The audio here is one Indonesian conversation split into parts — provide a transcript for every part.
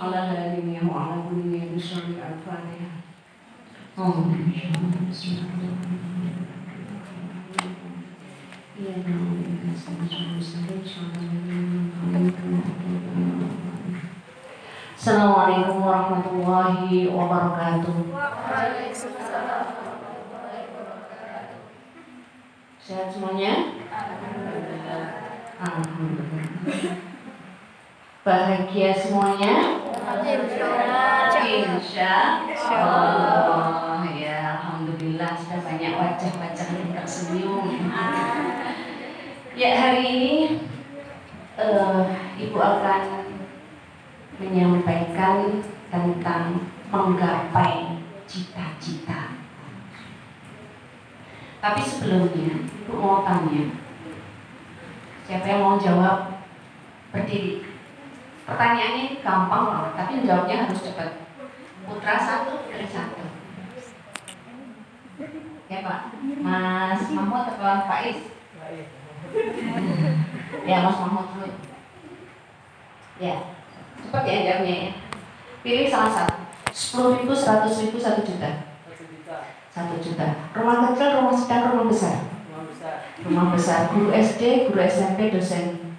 على هذه وعلى كل بشر الفاتحة أعوذ بالله من الشيطان الرجيم. إياك نعبد وإياك نستعين اهدنا الصراط المستقيم Assalamualaikum warahmatullahi wabarakatuh. Sehat semuanya? Alhamdulillah. Bahagia semuanya? Insya Allah. Ya, Alhamdulillah sudah banyak wajah-wajah yang tersenyum. Ya, hari ini uh, Ibu akan menyampaikan tentang menggapai cita-cita. Tapi sebelumnya, Ibu mau tanya, siapa yang mau jawab berdiri? Pertanyaannya gampang loh, tapi jawabnya harus cepat. Putra satu, putri satu. Ya Pak, Mas Mahmud atau Pak Faiz? ya Mas Mahmud dulu. Ya, cepat ya jawabnya ya. Pilih salah satu. Sepuluh ribu, seratus ribu, satu juta. Satu juta. Rumah kecil, rumah sedang, rumah besar. Rumah besar. Rumah besar. Guru SD, guru SMP, dosen.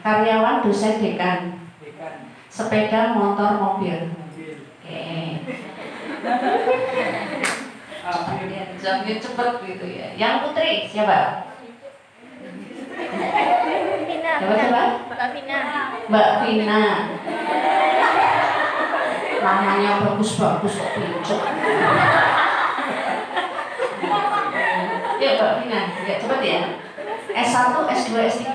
Karyawan, dosen, dekan. Dekan. Sepeda, motor, mobil. Mobil. Oke. April. Ya, jawabnya cepet gitu ya. Yang putri siapa? Vina, Siapa siapa? Mbak Vina. Mbak Vina. Namanya bagus-bagus kok pincuk. Ya Mbak Vina, ya cepet ya. S1, S2, S3.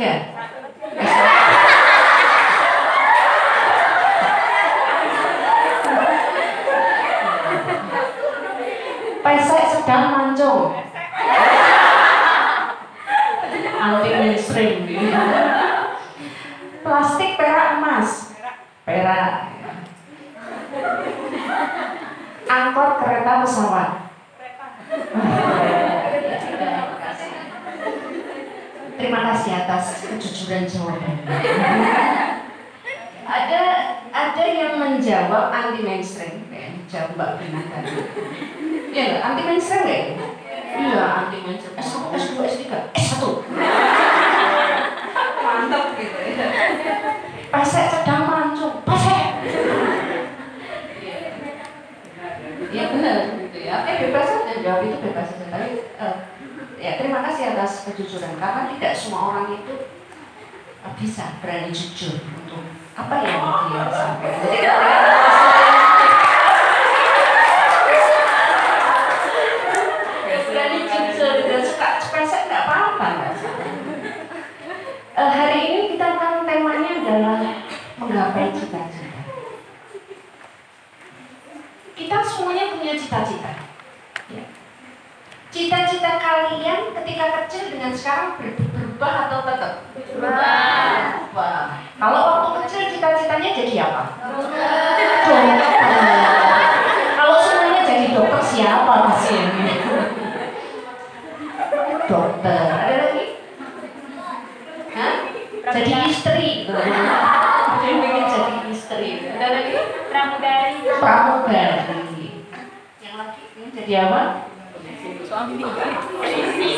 Dokter. Ada lagi? Hah? Jadi istri. Pengen jadi istri. Ada lagi? Pramugari. Pramugari. Yang lagi ingin jadi apa? Suami. Polisi.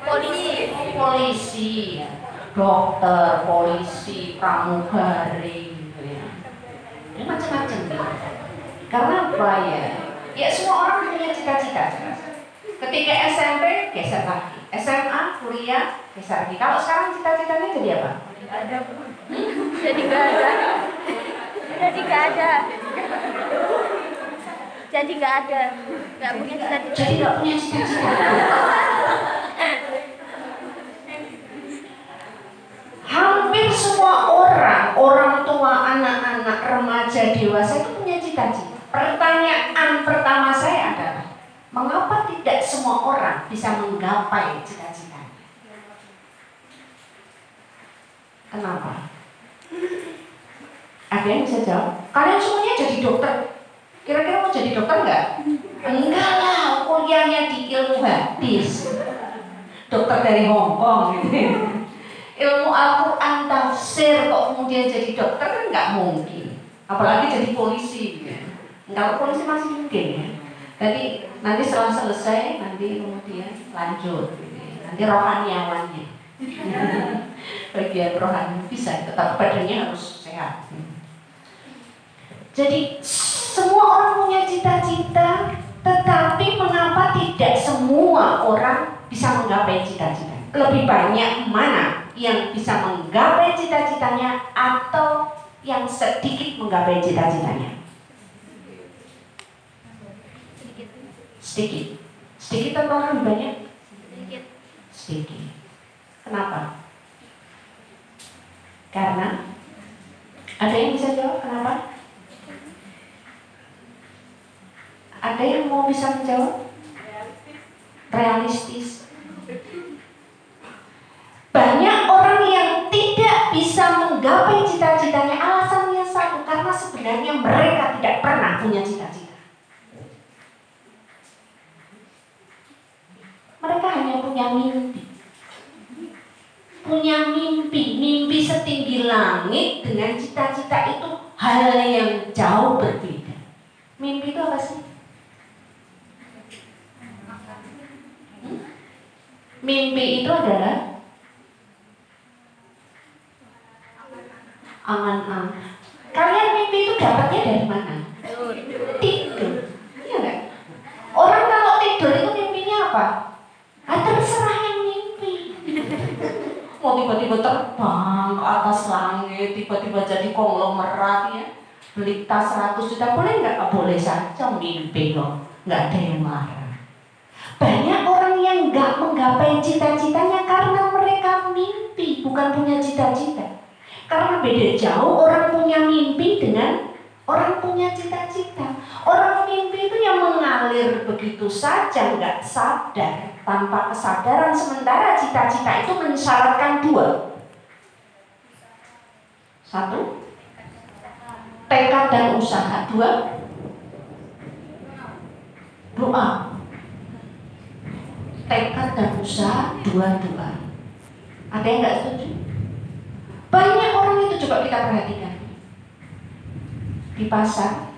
Polisi. Polisi. ya. Dokter, polisi, pramugari. ya. Ini macam-macam. nih. Karena apa ya? Ya semua orang punya cita-cita. Ketika SMP geser lagi, SMA, kuliah geser lagi. Kalau sekarang cita-citanya jadi apa? Ada. Jadi nggak ada. Jadi nggak ada. Jadi nggak ada. Nggak punya cita-cita. Jadi nggak punya cita-cita. Hampir semua orang, orang tua, anak-anak, remaja, dewasa itu punya cita-cita. Pertanyaan pertama saya adalah, mengapa tidak semua orang bisa menggapai cita-citanya? Kenapa? Ada yang bisa jawab? Kalian semuanya jadi dokter. Kira-kira mau jadi dokter nggak? Enggak lah, kuliahnya di ilmu hadis. Dokter dari Hong Kong gitu. ilmu Al-Quran, tafsir, kok kemudian jadi dokter kan nggak mungkin. Apalagi jadi polisi. Ya. Kalau polisi masih mungkin ya. Jadi nanti setelah selesai, nanti kemudian lanjut. Nanti rohaniawannya. Bagian rohani bisa, tetap badannya harus sehat. Jadi semua orang punya cita-cita, tetapi mengapa tidak semua orang bisa menggapai cita-cita? Lebih banyak mana yang bisa menggapai cita-citanya atau yang sedikit menggapai cita-citanya? Sedikit. Sedikit atau lebih banyak? Sedikit. Sedikit. Kenapa? Karena ada yang bisa jawab kenapa? Ada yang mau bisa menjawab? Realistis. Banyak orang yang tidak bisa menggapai cita-citanya alasannya satu karena sebenarnya mereka tidak pernah punya cita-cita. Mereka hanya punya mimpi. Punya mimpi, mimpi setinggi langit dengan cita-cita itu hal yang jauh berbeda. Mimpi itu apa sih? Hmm? Mimpi itu adalah angan-angan. Kalian mimpi itu dapatnya dari mana? Tidur. Iya nggak? Orang kalau tidur itu mimpinya apa? Ah, terserah yang mimpi. Mau tiba-tiba terbang ke atas langit, tiba-tiba jadi konglomerat ya. Beli tas 100 juta boleh nggak? Ah, boleh saja mimpi loh. Nggak ada yang marah. Banyak orang yang nggak menggapai cita-citanya karena mereka mimpi, bukan punya cita-cita. Karena beda jauh orang punya mimpi dengan orang punya cita-cita. Orang mimpi itu yang mengalir begitu saja, nggak sadar, tanpa kesadaran. Sementara cita-cita itu mensyaratkan dua. Satu, tekad dan usaha. Dua, doa. Tekad dan usaha, dua-dua. Ada yang nggak setuju? Banyak orang itu coba kita perhatikan. Di pasar,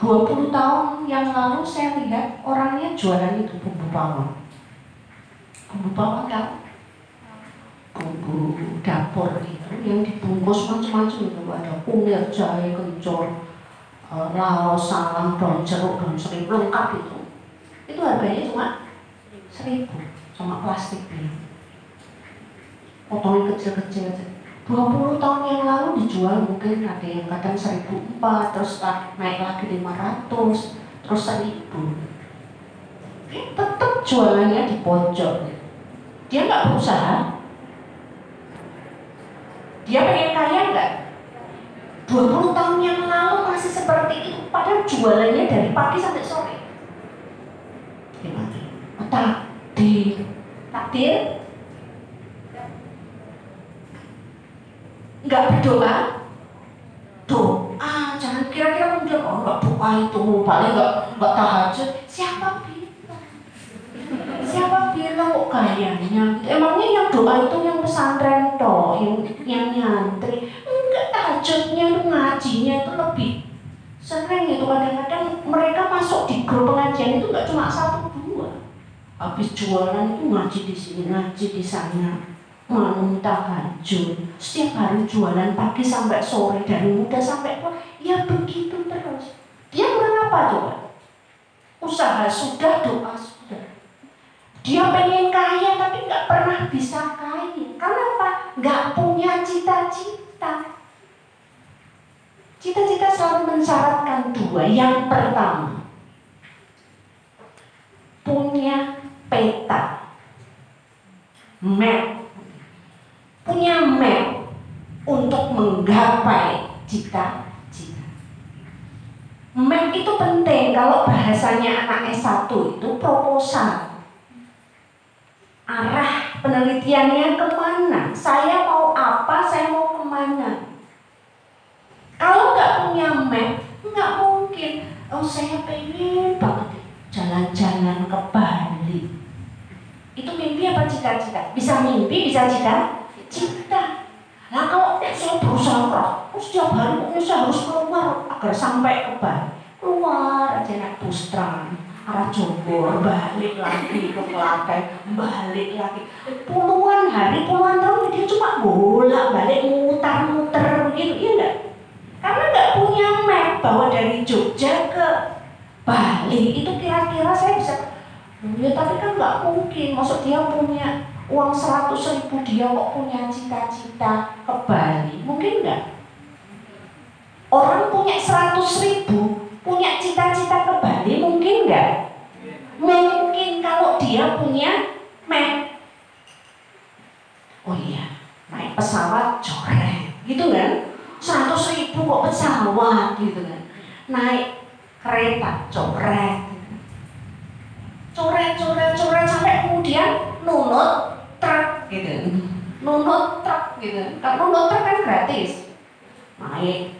20 tahun yang lalu saya lihat orangnya jualan itu bumbu bawang. Bumbu bawang kan? Bumbu dapur itu yang dibungkus macam-macam itu ada kunir, jahe, kencur, eh, laos, salam, daun jeruk, daun serai lengkap itu. Itu harganya cuma seribu sama plastiknya potongan kecil-kecil aja 20 tahun yang lalu dijual mungkin ada yang kadang 1004 terus naik lagi 500 terus 1000 tetap jualannya di pojok. Dia nggak berusaha. Dia pengen kaya nggak? 20 tahun yang lalu masih seperti itu padahal jualannya dari pagi sampai sore. Gimana? Oh, takdir. Takdir nggak berdoa? Doa jangan kira-kira kemudian oh nggak doa itu paling nggak nggak tahajud. Siapa bilang? Siapa bilang kok kayaknya? Emangnya yang doa itu yang pesantren toh yang yang nyantri. Enggak tahajudnya itu ngajinya itu lebih sering itu. Kadang-kadang mereka masuk di grup pengajian itu nggak cuma satu dua. Habis jualan itu ngaji di sini ngaji di sana malam tahajud setiap hari jualan pagi sampai sore dari muda sampai tua ya begitu terus. Dia kurang apa coba? Usaha sudah doa sudah. Dia pengen kaya tapi nggak pernah bisa kaya. Karena apa? Nggak punya cita-cita. Cita-cita selalu mensyaratkan dua. Yang pertama punya peta. Map punya map untuk menggapai cita-cita. Map itu penting kalau bahasanya anak S1 itu proposal. Arah penelitiannya ke mana? Saya mau apa? Saya mau ke mana? Kalau nggak punya map, nggak mungkin. Oh saya pengen banget jalan-jalan ke Bali. Itu mimpi apa cita-cita? Bisa mimpi, bisa cita? Cita. Nah kalau saya berusaha keras, setiap hari pokoknya saya harus keluar agar sampai ke Bali. Keluar aja naik bus arah Jombor, balik lagi ke Klaten, balik lagi. Puluhan hari, puluhan tahun dia cuma bolak balik mutar-muter begitu, iya enggak? Karena nggak punya map bahwa dari Jogja ke Bali itu kira-kira saya bisa Ya tapi kan nggak mungkin, maksud dia punya uang 100 ribu dia kok punya cita-cita ke Bali, mungkin nggak? Orang punya 100 ribu, punya cita-cita ke Bali, mungkin nggak? Mungkin kalau dia punya map. Oh iya, naik pesawat coret, gitu kan? 100 ribu kok pesawat, gitu kan? Naik kereta coret, coret coret coret sampai kemudian nunut gitu. Nunut truk gitu. Kan nunut truk kan gratis. Naik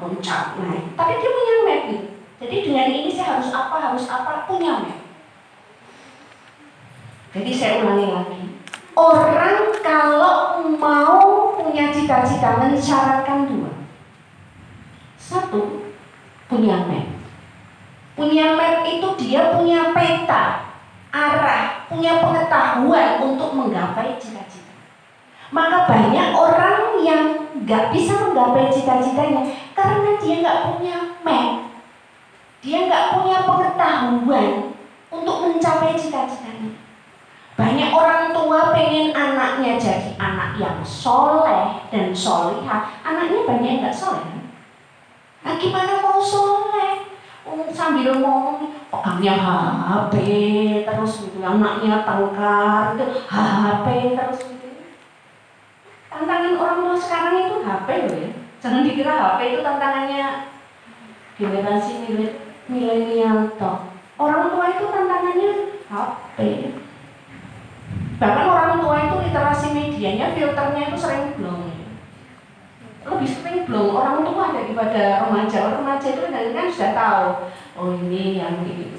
loncat naik. Tapi dia punya map gitu jadi dengan ini saya harus apa harus apa punya map. Jadi saya ulangi lagi. Orang kalau mau punya cita-cita mensyaratkan dua. Satu punya map. Punya map itu dia punya peta arah punya pengetahuan untuk menggapai cita-cita. Maka banyak orang yang nggak bisa menggapai cita-citanya karena dia nggak punya map dia nggak punya pengetahuan untuk mencapai cita-citanya. Banyak orang tua pengen anaknya jadi anak yang soleh dan solihah. Anaknya banyak yang nggak soleh? Nah gimana mau soleh Oh, sambil ngomong pegangnya HP terus gitu anaknya tengkar itu HP terus gitu. Tantangan orang tua sekarang itu HP loh ya. Jangan dikira HP itu tantangannya generasi milenial toh. Orang tua itu tantangannya HP bahkan orang tua itu literasi medianya filternya itu sering belum lebih sering belum. Orang tua daripada remaja. Orang remaja itu kan, sudah tahu oh ini yang ini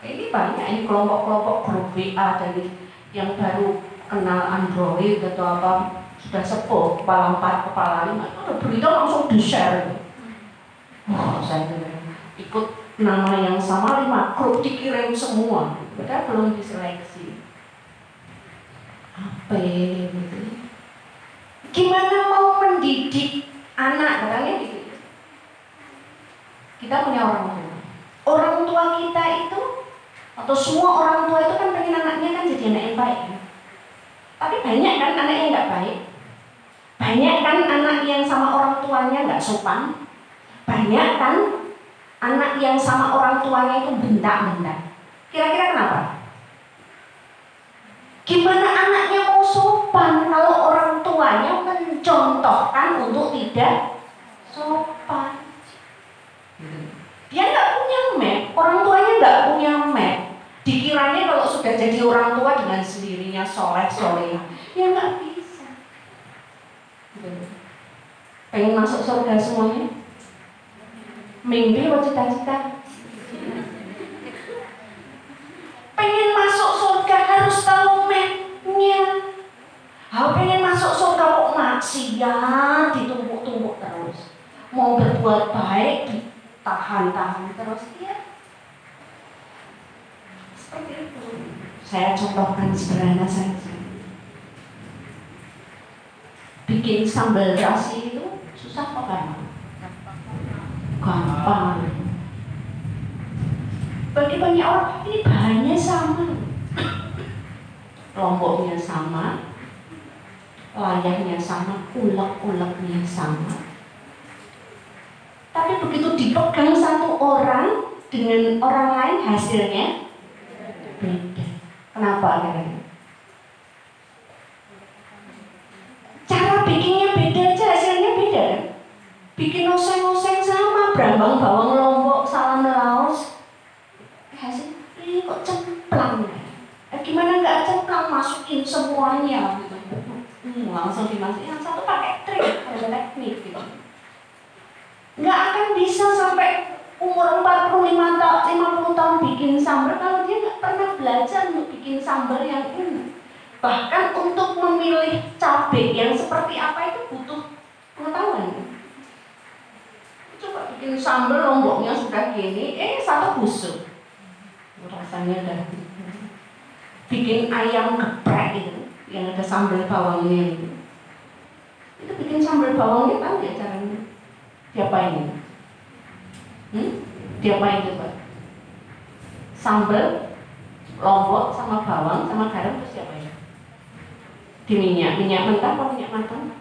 ini. Banyak ini kelompok-kelompok grup WA dari yang baru kenal Android atau apa sudah sepuh kepala empat kepala lima. Itu berita langsung di share oh saya ikut nama yang sama lima grup dikirim semua. Padahal belum diseleksi. Apa gitu gimana mendidik anak katanya gitu. Kita punya orang tua. Orang tua kita itu atau semua orang tua itu kan pengen anaknya kan jadi anak yang baik. Ya? tapi banyak kan anak yang nggak baik? Banyak kan anak yang sama orang tuanya nggak sopan? Banyak kan anak yang sama orang tuanya itu bentak-bentak? Kira-kira kenapa? Gimana anaknya mau sopan kalau orang tuanya mencontohkan untuk tidak sopan? Dia nggak punya map, orang tuanya nggak punya map. Dikiranya kalau sudah jadi orang tua dengan sendirinya soleh soleh, ya nggak bisa. Pengen masuk surga semuanya? Mimpi atau cita-cita? pengen masuk surga harus tahu mapnya Hal pengen masuk surga kok maksiat ditumpuk-tumpuk terus. Mau berbuat baik ditahan-tahan terus ya seperti itu. Saya contohkan sederhana saja. Bikin sambal terasi itu susah apa gampang? Gampang. Bagi banyak orang ini bahannya sama. Lomboknya sama layahnya sama ulek-uleknya sama. Tapi begitu dipegang satu orang dengan orang lain hasilnya beda. Kenapa cara bikinnya beda aja hasilnya beda kan? Bikin oseng-oseng sama brambang bawang lombok salam laos. Hasil ini kok cemplang ya? Eh, gimana nggak cemplang masukin semuanya langsung dimasukin yang satu pakai trik ada teknik gitu nggak akan bisa sampai umur 45 tahun 50 tahun bikin sambal kalau dia nggak pernah belajar untuk bikin sambal yang ini bahkan untuk memilih cabai yang seperti apa itu butuh pengetahuan. Coba bikin sambal lomboknya sudah gini, eh satu busuk. Rasanya udah bikin ayam geprek itu yang ada sambal bawangnya itu. Itu bikin sambal bawangnya tahu ya caranya? Diapain? Hmm? Diapain coba? Sambal, lombok sama bawang sama garam terus diapain? Di minyak, minyak mentah atau minyak matang?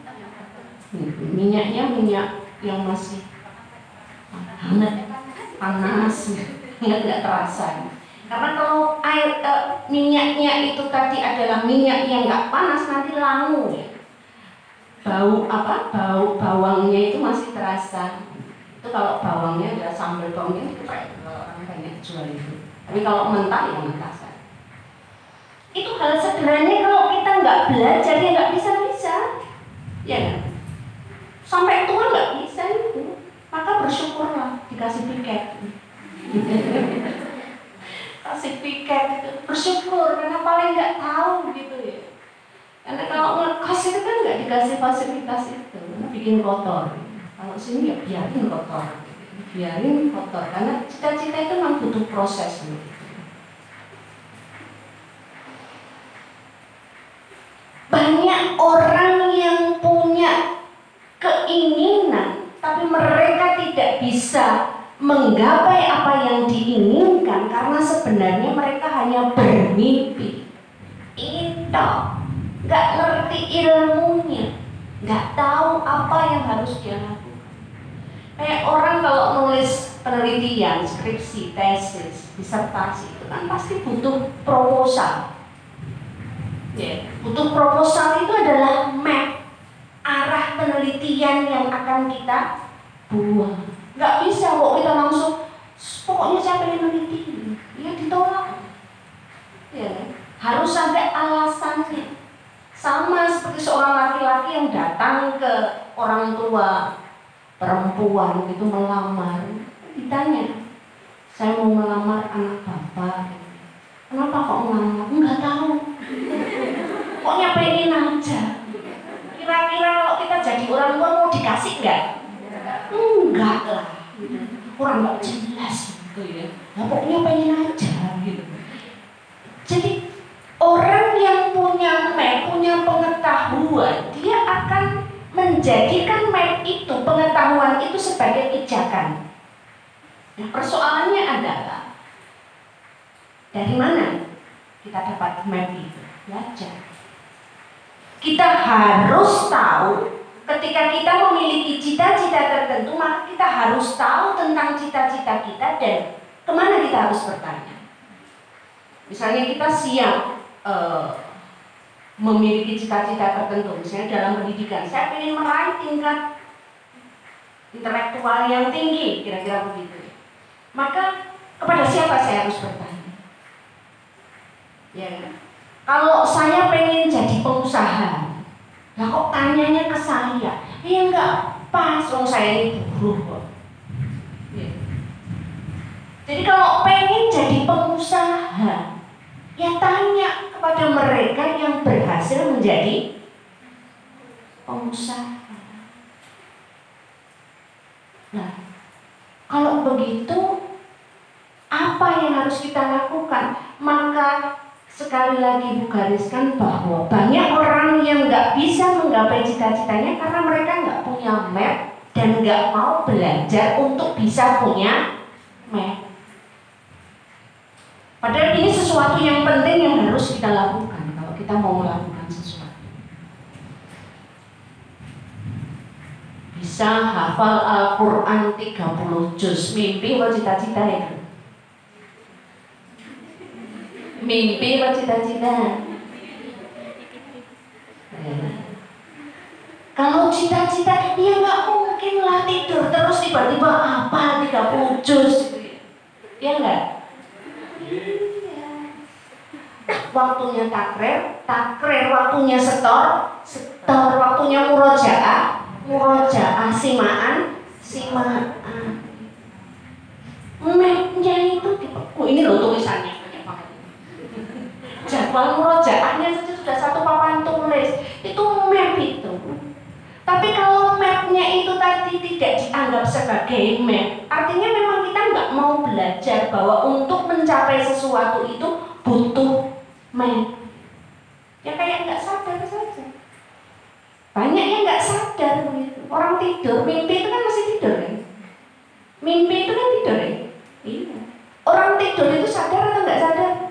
Hmm, Minyaknya minyak yang masih hangat, panas, nggak terasa. Karena kalau air eh, minyaknya itu tadi adalah minyak yang nggak panas nanti langu ya. Bau apa? Bau bawangnya itu masih terasa. Itu kalau bawangnya ada sambal bawangnya itu kayak kalau orang banyak jual itu. Tapi kalau mentah ya mentah saja. Itu hal sederhana kalau kita nggak belajar ya nggak bisa bisa. Ya kan? Sampai tua nggak bisa itu. Maka bersyukurlah dikasih piket. kasih piket itu bersyukur karena paling nggak tahu gitu ya. Karena kalau ngekos itu kan nggak dikasih fasilitas itu bikin kotor. Kalau sini ya biarin kotor. Biarin kotor karena cita-cita itu memang butuh proses gitu. banyak orang yang punya keinginan tapi mereka tidak bisa menggapai apa yang diinginkan karena sebenarnya mereka hanya bermimpi. Itu. Nggak ngerti ilmunya. Nggak tahu apa yang harus dia lakukan. Kayak orang kalau nulis penelitian skripsi tesis disertasi itu kan pasti butuh proposal. Ya butuh proposal itu adalah map arah penelitian yang akan kita buat nggak bisa kok kita langsung pokoknya saya pengen meneliti? Ya ditolak. Ya harus ada alasannya. Sama seperti seorang laki-laki yang datang ke orang tua perempuan itu melamar. Ditanya saya mau melamar anak bapak. Kenapa kok melamar nggak tahu. Pokoknya pengen aja. Kira-kira kalau kita jadi orang tua mau dikasih nggak enggak lah. Orang nggak jelas gitu ya. Nah, pokoknya pengen aja gitu. Jadi orang yang punya map punya pengetahuan dia akan menjadikan map itu pengetahuan itu sebagai pijakan. Nah persoalannya adalah dari mana kita dapat map itu? Belajar. Kita harus tahu ketika kita memiliki cita-cita tertentu, maka kita harus tahu tentang cita-cita kita dan ke mana kita harus bertanya. Misalnya kita siap uh, memiliki cita-cita tertentu, misalnya dalam pendidikan, saya ingin meraih tingkat intelektual yang tinggi, kira-kira begitu. Maka kepada siapa saya harus bertanya? Ya, kalau saya pengen jadi pengusaha, lah kok tanyanya ke saya? Ya enggak pas, oh saya ini buruh kok. Ya. Jadi kalau pengen jadi pengusaha, ya tanya kepada mereka yang berhasil menjadi pengusaha. Nah, kalau begitu, apa yang harus kita lakukan? Maka sekali lagi gariskan bahwa banyak orang yang nggak bisa menggapai cita-citanya karena mereka nggak punya map dan nggak mau belajar untuk bisa punya map. Padahal ini sesuatu yang penting yang harus kita lakukan kalau kita mau melakukan sesuatu. Bisa hafal Al-Quran 30 juz, mimpi atau cita-cita ya? Mimpi apa cita-cita? Kalau cita-cita, ya nggak mungkin lah tidur terus tiba-tiba apa 30 juz Ya enggak? Iya. Waktunya takrir, takrir waktunya setor, setor waktunya murojaah, murojaah simaan, simaan. Mapnya itu di oh, ini loh tulisannya jadwal murojaahnya saja sudah satu papan tulis. Itu map itu. Tapi kalau mapnya itu tadi tidak dianggap sebagai map artinya memang kita nggak mau belajar bahwa untuk mencapai sesuatu itu butuh map. Ya kayak nggak sadar saja. Banyak yang nggak sadar. Orang tidur mimpi itu kan masih tidur ya? Mimpi itu kan tidur ya? Iya. Orang tidur itu sadar atau nggak sadar?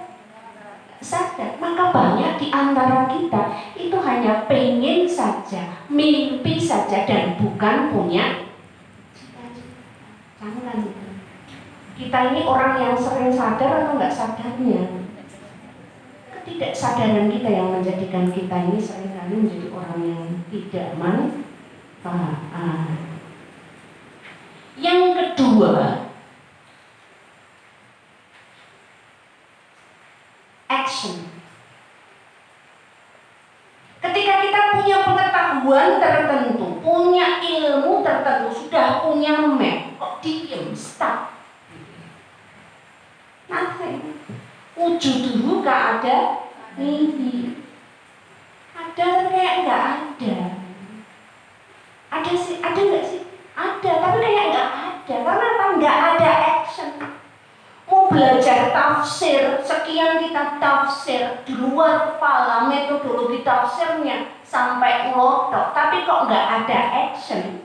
Sadar. Maka banyak di antara kita itu hanya pengen saja, mimpi saja dan bukan punya. Kita ini orang yang sering sadar atau nggak sadarnya? Ketidaksadaran kita yang menjadikan kita ini sering kali menjadi orang yang tidak manfaat. Yang kedua, action. Ketika kita punya pengetahuan tertentu, punya ilmu tertentu, sudah punya map, kok diem, stop. Nothing. Wujud dulu gak ada mimpi. Ada kayak nggak ada. Ada sih, ada nggak sih? Ada, tapi kayak nggak ada. Karena apa? Nggak ada action mau belajar tafsir, sekian kita tafsir di luar kepala metodologi tafsirnya sampai ngelotok, tapi kok nggak ada action.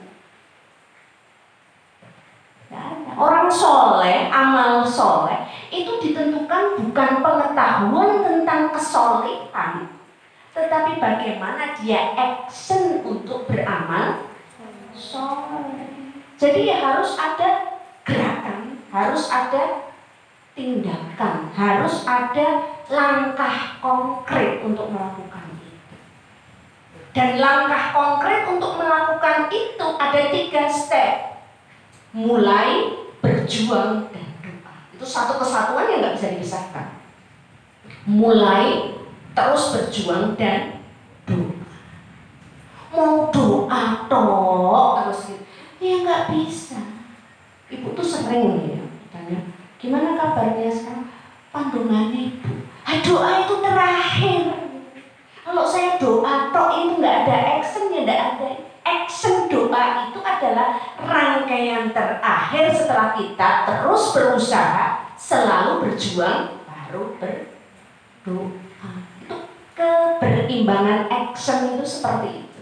Orang soleh, amal soleh itu ditentukan bukan pengetahuan tentang kesolehan, tetapi bagaimana dia action untuk beramal soleh. Jadi ya harus ada gerakan, harus ada tindakan, harus ada langkah konkret untuk melakukan itu. Dan langkah konkret untuk melakukan itu ada tiga step. Mulai, berjuang, dan doa. Itu satu kesatuan yang nggak bisa dipisahkan. Mulai, terus berjuang, dan doa. Mau doa toh terus gitu. Ya nggak bisa. Ibu tuh sering ya tanya, Gimana kabarnya sekarang? Pandungan ibu. Doa itu terakhir. Kalau saya doa tok itu nggak ada action ya nggak ada. Action doa itu adalah rangkaian terakhir setelah kita terus berusaha selalu berjuang baru berdoa. Itu keberimbangan action itu seperti itu.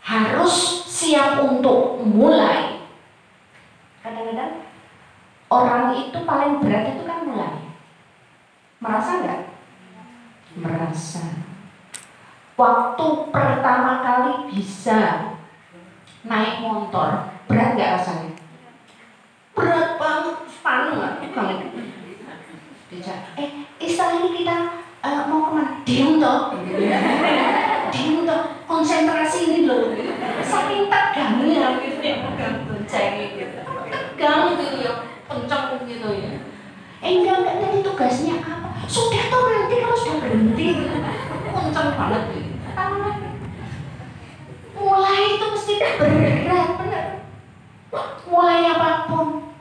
Harus siap untuk mulai. Kadang-kadang orang itu paling berat itu kan mulai. Merasa nggak? Merasa. Waktu pertama kali bisa naik motor, berat nggak rasanya? Berat banget, panas nggak? Banget. Eh, istilah ini kita uh, mau ke mana? Diam toh. Diam toh. Konsentrasi ini loh. Saking tegangnya gitu ya, pegang bonceng gitu. Tegang gitu ya kencang gitu ya. Eh enggak enggak. Tadi tugasnya apa? Sudah tuh nanti kalau sudah berhenti. Kencang banget. Gitu mulai itu mesti berat bener mulai apa pun.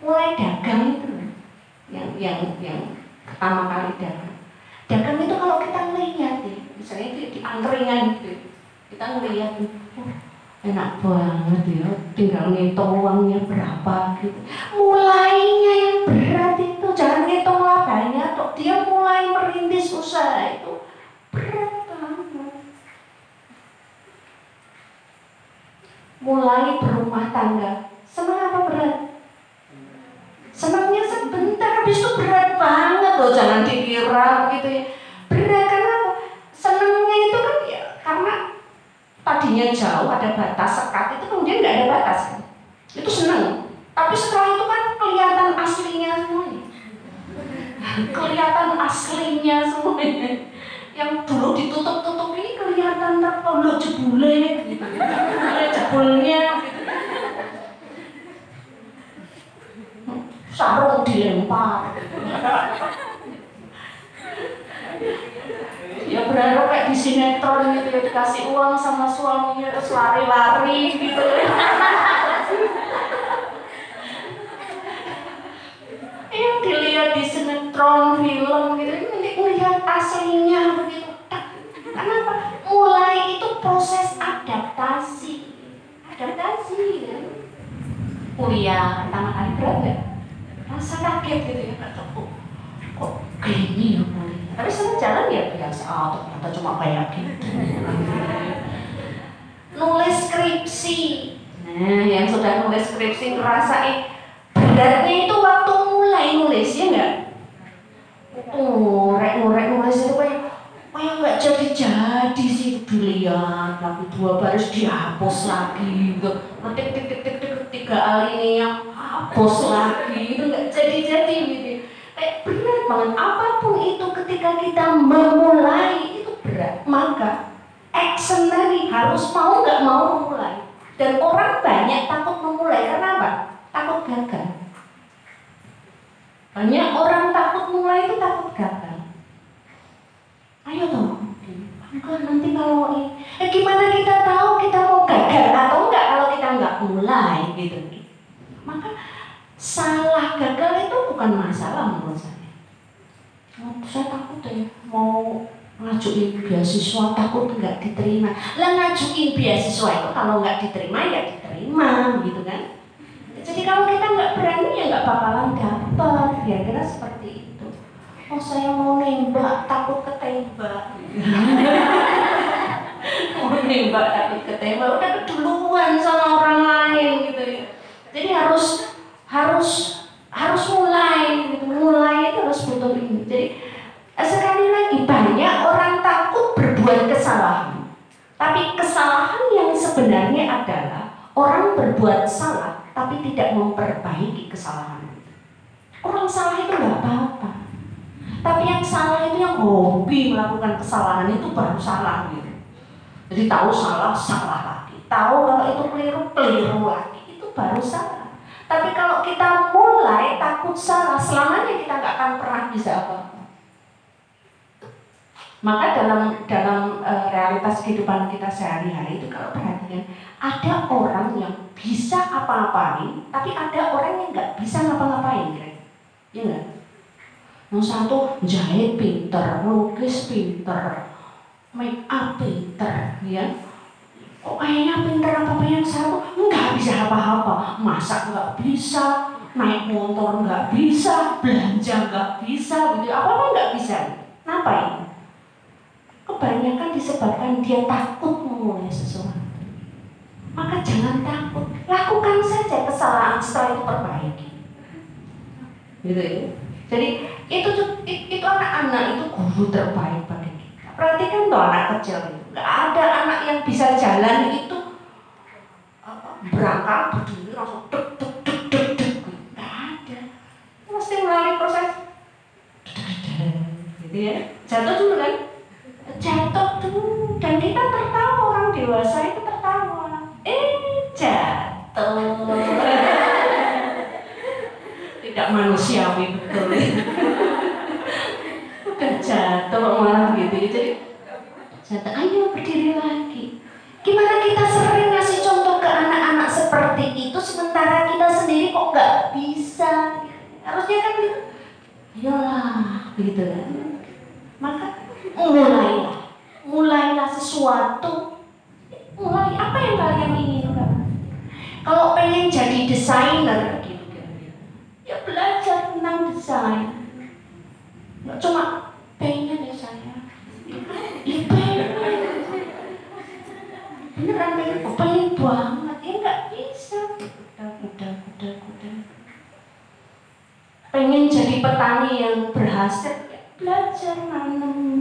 Mulai dagang itu yang yang yang pertama kali dagang. Dagang itu kalau kita ngelihat ya misalnya itu di angkringan gitu kita ngelihat oh, enak banget ya tinggal ngitung uangnya berapa gitu. Mulainya yang berat itu. Jangan ngitung labanya kok dia mulai merintis usaha itu. Berat banget. Mulai berumah tangga. Senang apa berat? Senangnya sebentar habis itu berat banget loh. Jangan dikira gitu ya tadinya jauh ada batas sekat itu kemudian nggak ada batas. Itu senang tapi setelah itu kan kelihatan aslinya semuanya kelihatan aslinya semuanya yang dulu ditutup-tutup ini kelihatan terpolo jebule. Gitu jebulnya sarung dilempar ya berharap kayak di sinetron gitu ya dikasih uang sama suaminya terus lari-lari gitu. Yang dilihat di sinetron film gitu ini melihat aslinya begitu. Kenapa? Mulai itu proses adaptasi. Sih ya. kuliah pertama kali nggak rasa kaget gitu ya nggak kok? Gini ya kuliah tapi sekarang jalan ya biasa. Ah ternyata cuma kayak gitu. Nulis skripsi. Nah yang sudah nulis skripsi ngerasain beratnya itu waktu mulai nulis ya nggak? Ngorek ngorek nulis itu kayak kayak nggak jadi jadi sih dilihat lagi dua baris dihapus lagi. Gitu ngetik tik tik tik tik tiga yang hapus lagi. Itu nggak jadi jadi gitu apa pun itu ketika kita memulai itu berat maka action tadi harus mau nggak mau memulai dan orang banyak takut memulai karena apa? Takut gagal. Banyak orang takut mulai itu takut gagal. Ayo dong enggak nanti kalau ini. Eh gimana kita tahu kita mau gagal atau enggak kalau kita enggak mulai gitu. Maka salah gagal itu bukan masalah saya oh, takut ya mau ngajuin beasiswa takut nggak diterima. Lah ngajuin beasiswa itu kalau nggak diterima ya diterima gitu kan? Jadi kalau kita nggak berani ya nggak bakalan dapat ya kira seperti itu. Oh saya mau nembak takut ketembak. Mau nembak takut ketembak. Udah keduluan sama orang lain gitu ya. Jadi harus harus harus mulai gitu. Mulai itu harus butuh ini jadi sekali lagi banyak orang takut berbuat kesalahan. Tapi kesalahan yang sebenarnya adalah orang berbuat salah tapi tidak memperbaiki kesalahan. Orang salah itu nggak apa-apa. Tapi yang salah itu yang hobi melakukan kesalahan itu baru salah gitu. Jadi tahu salah salah lagi. Tahu kalau itu keliru keliru lagi itu baru salah. Tapi kalau kita mulai takut salah selamanya kita nggak akan pernah bisa apa-apa maka dalam dalam uh, realitas kehidupan kita sehari-hari itu kalau perhatian ada orang yang bisa apa-apain tapi ada orang yang nggak bisa ngapa-ngapain kan ya nggak? Yang satu jahit pinter lukis pinter make up pinter ya kok kayaknya pinter apa apa yang satu? Nggak bisa apa-apa. Masak nggak bisa naik motor nggak bisa belanja nggak bisa gitu. Apa apa nggak bisa. Ngapain kebanyakan disebabkan dia takut memulai sesuatu. Maka jangan takut. Lakukan saja kesalahan setelah itu perbaiki. Gitu ya. Jadi itu itu anak-anak itu guru terbaik bagi kita. Perhatikan tuh anak kecil itu. Nggak ada anak yang bisa jalan itu berangkat berdiri langsung dek dek dek dek dek nggak ada. Mesti melalui proses. Gitu ya. Jatuh dulu kan jatuh dulu dan kita tertawa orang dewasa itu tertawa. Eh jatuh. Tidak manusiawi betul. Udah jatuh malah gitu. Jadi jatuh. Ayo berdiri lagi. Gimana kita sering ngasih contoh ke anak-anak seperti itu sementara kita sendiri kok nggak bisa? Harusnya kan gitu Yolah, gitu kan. Maka mulailah. Mulailah sesuatu. Mulai apa yang kalian inginkan? Kalau pengen jadi desainer gitu ya belajar tentang desain. Nggak cuma pengen ya saya. Ya pengen beneran. Pengen pengen banget. Ya nggak bisa. Udah udah udah udah pengen jadi petani yang berhasil ya belajar nanam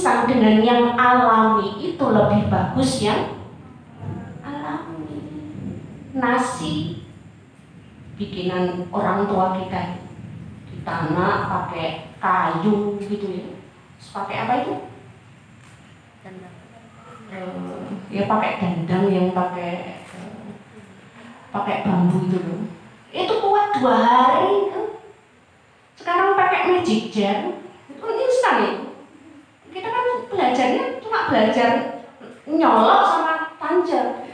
instan dengan yang alami itu lebih bagus yang alami. Nasi. Bikinan orang tua kita. Di tanah pakai kayu gitu ya. Terus pakai apa itu? Eh, ya pakai dandang yang pakai pakai bambu itu loh. Itu kuat dua hari kan? Sekarang pakai magic jar itu kan instan itu kita kan belajarnya cuma belajar nyolok sama panjat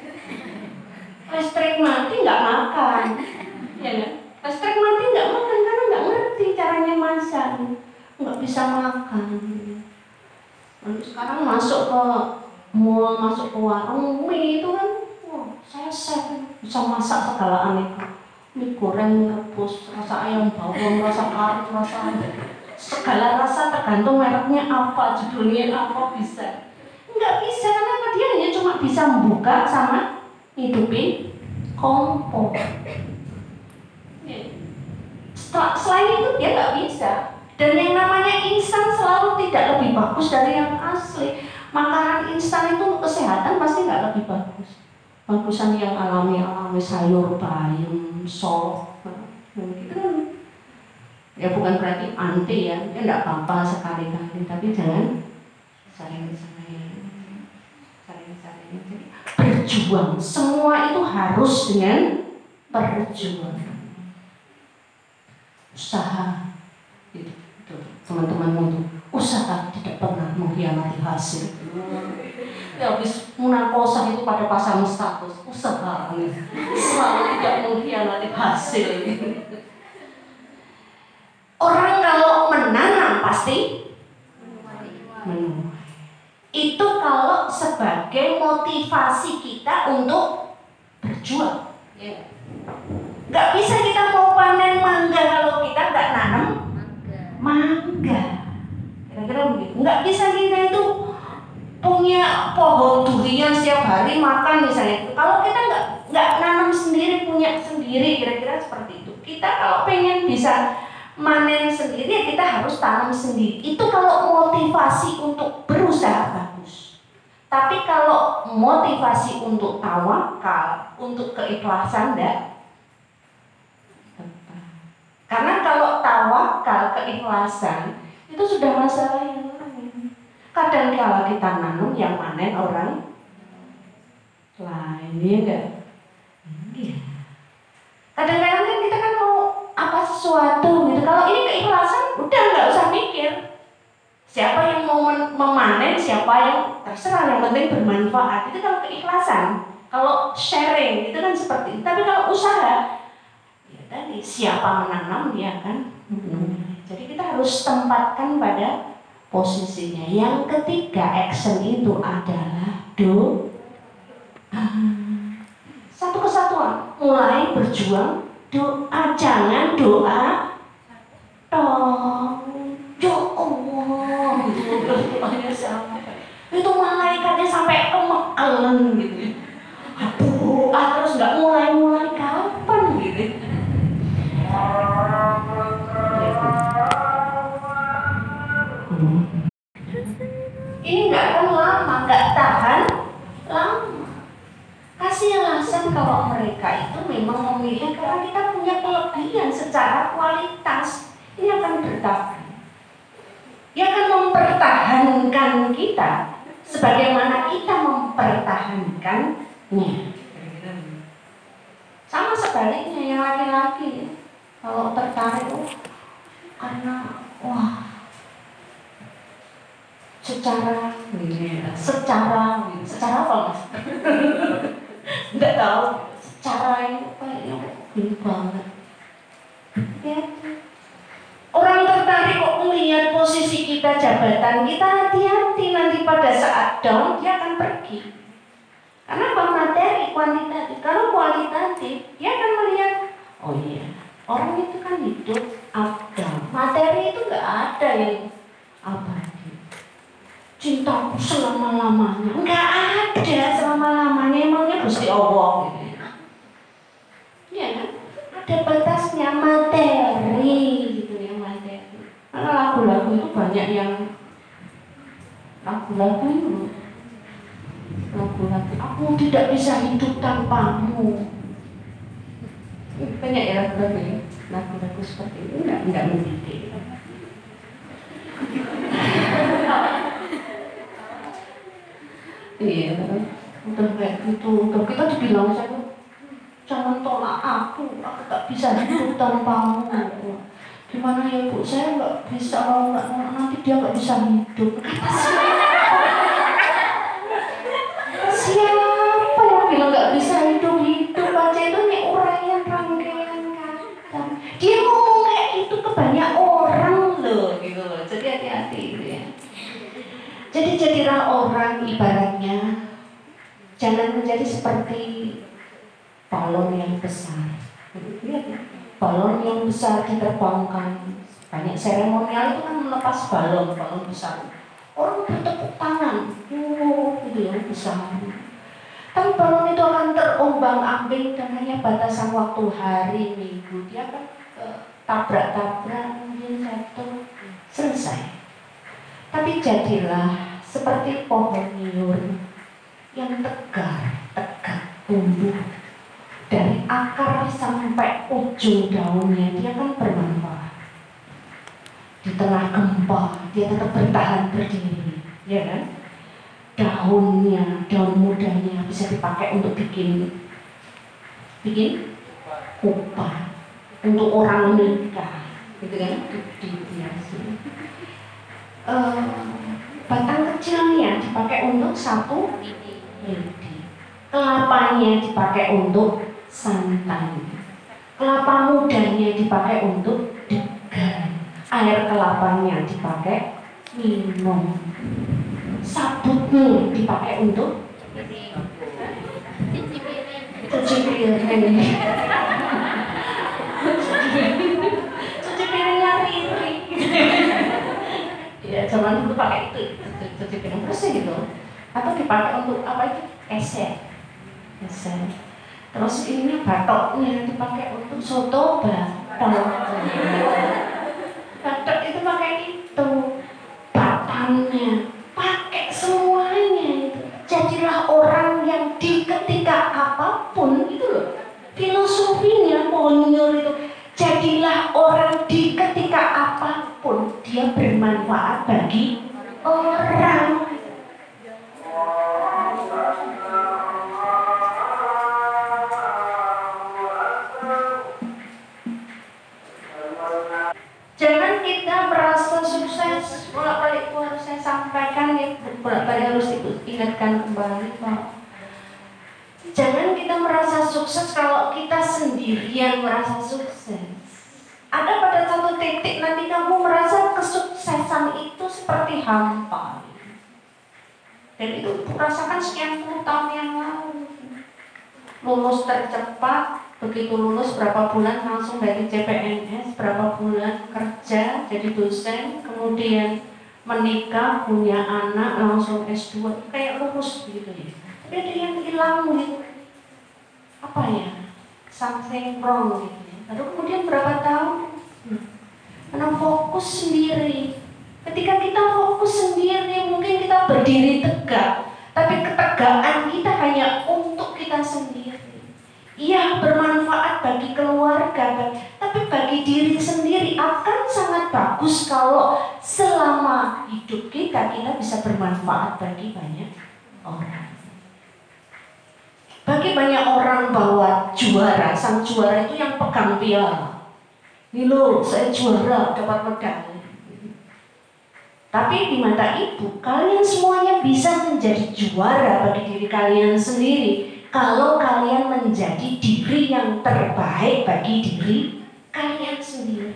listrik mati nggak makan. Ya kan? listrik mati nggak makan karena nggak ngerti caranya masak. Nggak bisa makan. Lalu sekarang masuk ke mall, masuk ke warung mie itu kan, wah saya chef bisa masak segala aneka. Mie goreng, mie rebus, rasa ayam bawang, rasa kari, rasa segala rasa tergantung mereknya apa, judulnya apa bisa. Nggak bisa karena dia hanya cuma bisa membuka sama hidupin kompor setelah, selain itu dia nggak bisa. Dan yang namanya instan selalu tidak lebih bagus dari yang asli. Makanan instan itu kesehatan pasti nggak lebih bagus. Bagusan yang alami alami sayur bayam sop nah, ya bukan berarti anti ya. Ya nggak apa-apa sekali-kali tapi jangan sering-sering sering-sering Jadi, berjuang. Semua itu harus dengan perjuangan usaha. Itu, teman-temanmu itu usaha tidak pernah mengkhianati hasil. Ya habis munakosa itu pada pasang status usaha. Selalu tidak mengkhianati hasil orang kalau menanam pasti menuai. itu kalau sebagai motivasi kita untuk berjuang. Ya. nggak bisa kita mau panen mangga kalau kita nggak nanam mangga. Kira-kira begitu. Nggak bisa kita itu punya pohon durian setiap hari makan misalnya. Kalau kita nggak nggak nanam sendiri punya sendiri kira-kira seperti itu. Kita kalau pengen bisa manen sendiri ya kita harus tanam sendiri. Itu kalau motivasi untuk berusaha bagus. Tapi kalau motivasi untuk tawakal untuk keikhlasan enggak karena kalau tawakal keikhlasan itu sudah masalah yang lain. Kadang kala kita nanam yang manen orang lain ya enggak iya. Kadang-kadang kan kita kan mau apa sesuatu gitu. Kalau ini keikhlasan udah nggak usah mikir. Siapa yang mau memanen siapa yang terserah. Yang penting bermanfaat. Itu kalau keikhlasan. Kalau sharing itu kan seperti itu. Tapi kalau usaha ya tadi siapa menanam dia akan menuai jadi kita harus tempatkan pada posisinya. Yang ketiga action itu adalah do. Satu kesatuan. Mulai berjuang doa jangan doa. Toh ya Allah. Gitu itu malaikatnya sampai kemekelen gitu aduh ah terus nggak mulai mulai bisa mau nggak nanti dia nggak bisa hidup. Siapa yang bilang nggak bisa hidup? Hidup aja itu nih uraian rangkaian kata dia ngomong kayak itu ke banyak orang loh gitu loh. Jadi hati-hati gitu ya. Jadi jadilah orang ibaratnya. Jangan menjadi seperti balon yang besar. Ya balon yang besar diterbangkan banyak seremonial itu kan melepas balon balon besar. Orang bertepuk tangan. Wow gitu ya besar tapi balon itu akan terombang ambing dan hanya batasan waktu hari minggu. Dia akan eh, tabrak-tabrak mungkin jatuh selesai. Tapi jadilah seperti pohon nyur yang tegar tegak tumbuh. Dari akar sampai ujung daunnya dia kan bermanfaat di tengah gempa dia tetap bertahan berdiri. Ya kan? Daunnya daun mudanya bisa dipakai untuk bikin bikin kupah untuk orang menikah gitu kan? Di biasa Eh, batang kecilnya dipakai untuk satu lidi. Kelapanya dipakai untuk santan. Kelapa mudanya dipakai untuk air kelapanya dipakai minum. Sabutnya dipakai untuk? Cuci piring. Cuci piringnya riri ya zaman dulu pakai itu. Cuci piring bersih gitu. Atau dipakai untuk apa itu? Esek. Esek. Terus ini batoknya dipakai untuk soto batok itu pakai itu batangnya pakai semuanya itu jadilah orang yang di ketika apa pun itu loh filosofinya monyol itu jadilah orang di ketika apa pun dia bermanfaat bagi orang Jangan kita merasa sukses bolak-balik itu harus saya sampaikan ya bolak-balik harus diingatkan kembali. Jangan kita merasa sukses kalau kita sendirian merasa sukses. Ada pada satu titik nanti kamu merasa kesuksesan itu seperti hampa. Dan itu rasakan sekian puluh tahun yang lalu. Lulus tercepat, begitu lulus berapa bulan langsung dari CPNS, berapa bulan kerja jadi dosen, kemudian menikah, punya anak, langsung S2, kayak lulus gitu ya. Tapi ada yang hilang gitu. Apa ya? Something wrong gitu ya. Lalu kemudian berapa tahun? Hmm. Karena fokus sendiri. Ketika kita fokus sendiri, mungkin kita berdiri tegak, tapi ketegangan kita hanya untuk kita sendiri. Iya bermanfaat bagi keluarga, tapi bagi diri sendiri akan sangat bagus kalau selama hidup kita kita bisa bermanfaat bagi banyak orang. Bagi banyak orang bahwa juara, sang juara itu yang pegang piala. Ini saya juara dapat medali. Tapi di mata ibu, kalian semuanya bisa menjadi juara bagi diri kalian sendiri kalau kalian menjadi diri yang terbaik bagi diri kalian sendiri.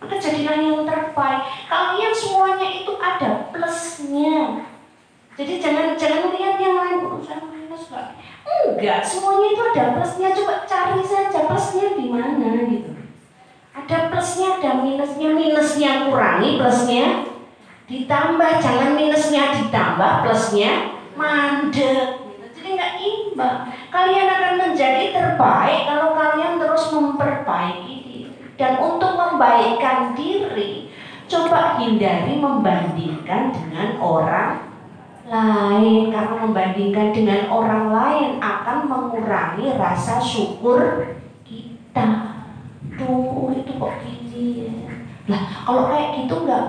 Maka jadilah yang terbaik. Kalian semuanya itu ada plusnya. Jadi jangan jangan lihat yang lain saya minus gak. Enggak, semuanya itu ada plusnya. Coba cari saja plusnya di mana gitu. Ada plusnya, ada minusnya. Minusnya kurangi, plusnya ditambah. Jangan minusnya ditambah, plusnya mandek. Jadi nggak imbang. Kalian akan menjadi terbaik kalau kalian terus memperbaiki dan untuk membaikkan diri, coba hindari membandingkan dengan orang lain karena membandingkan dengan orang lain akan mengurangi rasa syukur kita. Tuh itu kok gini ya. Lah kalau kayak gitu nggak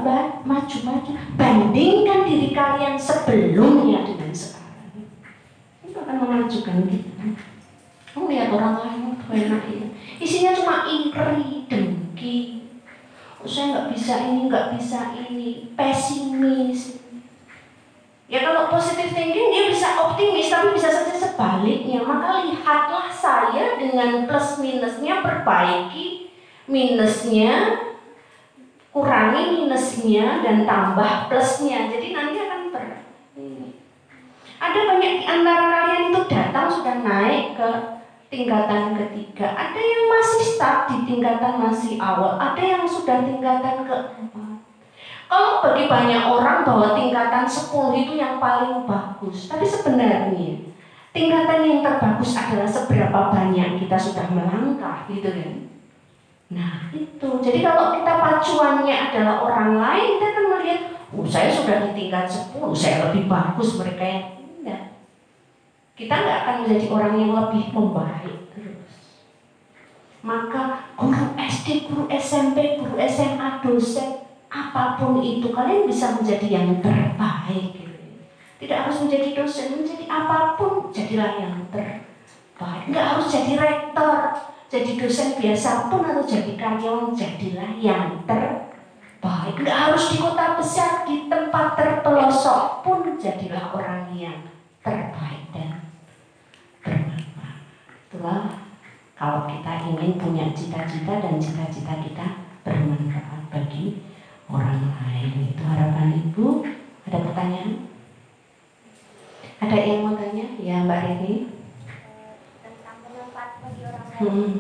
maju-maju. Bandingkan diri kalian sebelumnya dengan sekarang. Itu akan memajukan kita. Kamu lihat orang lain tuh enak ya isinya cuma iri dengki saya nggak bisa ini nggak bisa ini pesimis ya kalau positive thinking dia bisa optimis tapi bisa saja sebaliknya. Maka lihatlah saya dengan plus minusnya perbaiki minusnya kurangi minusnya dan tambah plusnya. Jadi nanti akan ber ada banyak di antara kalian itu datang sudah naik ke tingkatan ketiga, ada yang masih stuck di tingkatan masih awal, ada yang sudah tingkatan keempat. Kalau bagi banyak orang bahwa tingkatan 10 itu yang paling bagus, tapi sebenarnya tingkatan yang terbagus adalah seberapa banyak kita sudah melangkah, gitu kan? Nah itu, jadi kalau kita pacuannya adalah orang lain, kita akan melihat, oh saya sudah di tingkat 10, saya lebih bagus mereka yang kita nggak akan menjadi orang yang lebih membaik terus. Maka guru SD, guru SMP, guru SMA, dosen, apa pun itu kalian bisa menjadi yang terbaik. Gitu. Tidak harus menjadi dosen, menjadi apa pun jadilah yang terbaik. Nggak harus jadi rektor, jadi dosen biasa pun atau jadi karyawan jadilah yang terbaik. Nggak harus di kota besar, di tempat terpelosok pun jadilah orang yang terbaik dan Itulah kalau kita ingin punya cita-cita dan cita-cita kita bermanfaat bagi orang lain. Itu harapan Ibu. Ada pertanyaan? Ada yang mau tanya? Ya Mbak Rini. Tentang bermanfaat bagi orang lain. Hmm.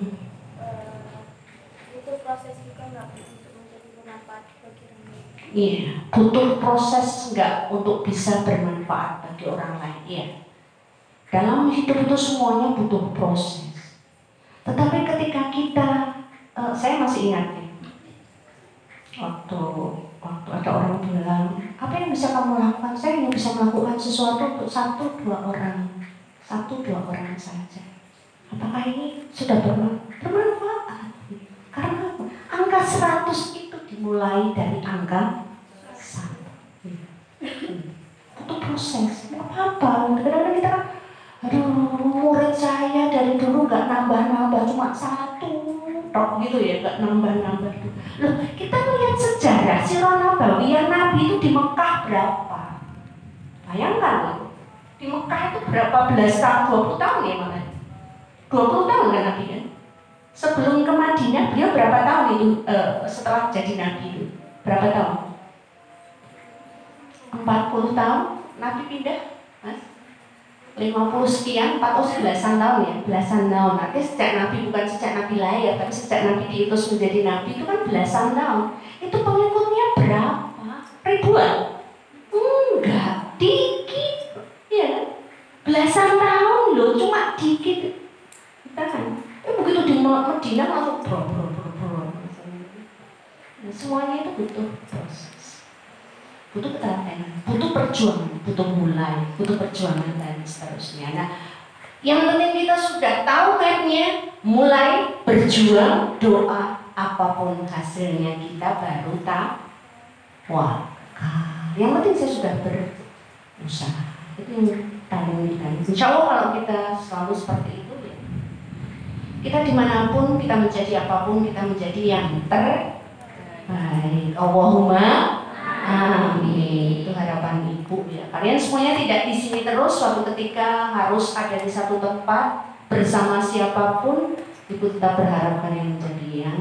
Itu proses juga nggak untuk menjadi bermanfaat bagi orang lain. Iya, butuh proses nggak untuk bisa bermanfaat bagi orang lain. Iya. Dalam hidup itu semuanya butuh proses. Tetapi ketika kita, uh, saya masih ingat ya, waktu waktu ada orang bilang, apa yang bisa kamu lakukan? Saya hanya bisa melakukan sesuatu untuk satu dua orang, satu dua orang saja. Apakah ini sudah bermanfaat? Karena angka 100 itu dimulai dari angka satu. Butuh proses, apa-apa. Kadang-kadang kita kan aduh murid saya dari dulu nggak nambah-nambah cuma satu tok gitu ya nggak nambah-nambah loh kita melihat sejarah si Nabawi yang Nabi itu di Mekah berapa? Bayangkan loh di Mekah itu berapa belas tahun? 20 tahun ya mana 20 tahun kan Nabi kan? Sebelum ke Madinah beliau berapa tahun itu uh, setelah jadi Nabi itu? Berapa tahun? 40 tahun Nabi pindah 50 sekian, 40 belasan tahun ya, belasan tahun. Nanti sejak Nabi bukan sejak Nabi lahir, tapi sejak Nabi diutus menjadi Nabi itu kan belasan tahun. Itu pengikutnya berapa? Ribuan? Enggak, dikit. Ya? Belasan tahun loh, cuma dikit. Kita kan, ya begitu di Medina langsung bro, bro, bro, bro. Nah, semuanya itu butuh proses butuh ketelatenan, butuh perjuangan, butuh mulai, butuh perjuangan dan seterusnya. Nah, yang penting kita sudah tahu mapnya, mulai berjuang, doa, apa pun hasilnya kita baru tahu. Yang penting saya sudah berusaha. Itu yang paling penting. Insya Allah kalau kita selalu seperti itu ya, kita di mana pun kita menjadi apa pun kita menjadi yang terbaik. Allahumma Amin. Itu harapan ibu ya. Kalian semuanya tidak di sini terus. Suatu ketika harus ada di satu tempat bersama siapa pun. Ibu tetap berharap kalian menjadi yang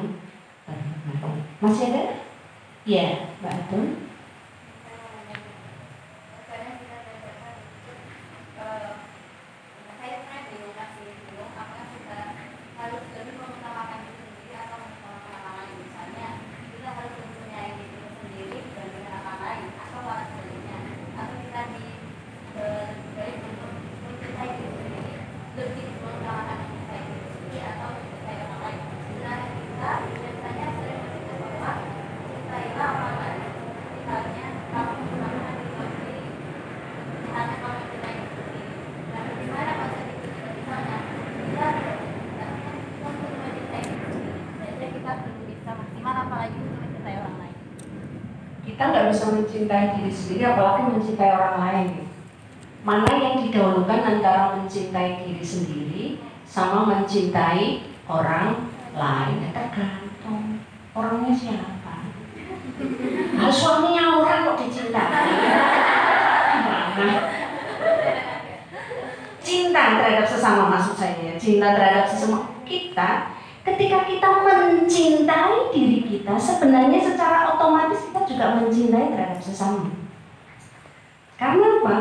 terbaik. Masih ada? Ya, Mbak Atun. Kadang kita belajar eh, saya pernah bingung kasih bingung apakah kita harus lebih mengutamakan diri sendiri atau mengutamakan orang lain misalnya kita harus lebih menyayangi diri sendiri dibandingkan orang lain atau malah sebaliknya atau kita di eh, dari bentuk mencintai diri sendiri lebih mengutamakan mencintai diri sendiri atau mencintai orang lain misalnya kita biasanya sering berpikir bahwa cintailah orang lain misalnya kamu mengutamakan diri kamu sendiri misalnya kamu mencintai diri sendiri nah bagaimana konsep itu juga misalnya kita tidak bisa untuk mencintai diri sendiri jadi kita belum bisa maksimal apalagi untuk mencintai orang lain Bisa mencintai diri sendiri, apalagi mencintai orang lain. Mana yang didahulukan antara mencintai diri sendiri sama mencintai orang lain? Ya, tergantung orangnya siapa. Nah, suaminya orang kok dicintai? Gimana? Cinta terhadap sesama maksud saya, cinta terhadap sesama kita ketika kita mencintai diri kita, sebenarnya secara otomatis kita juga mencintai terhadap sesama. Karena apa?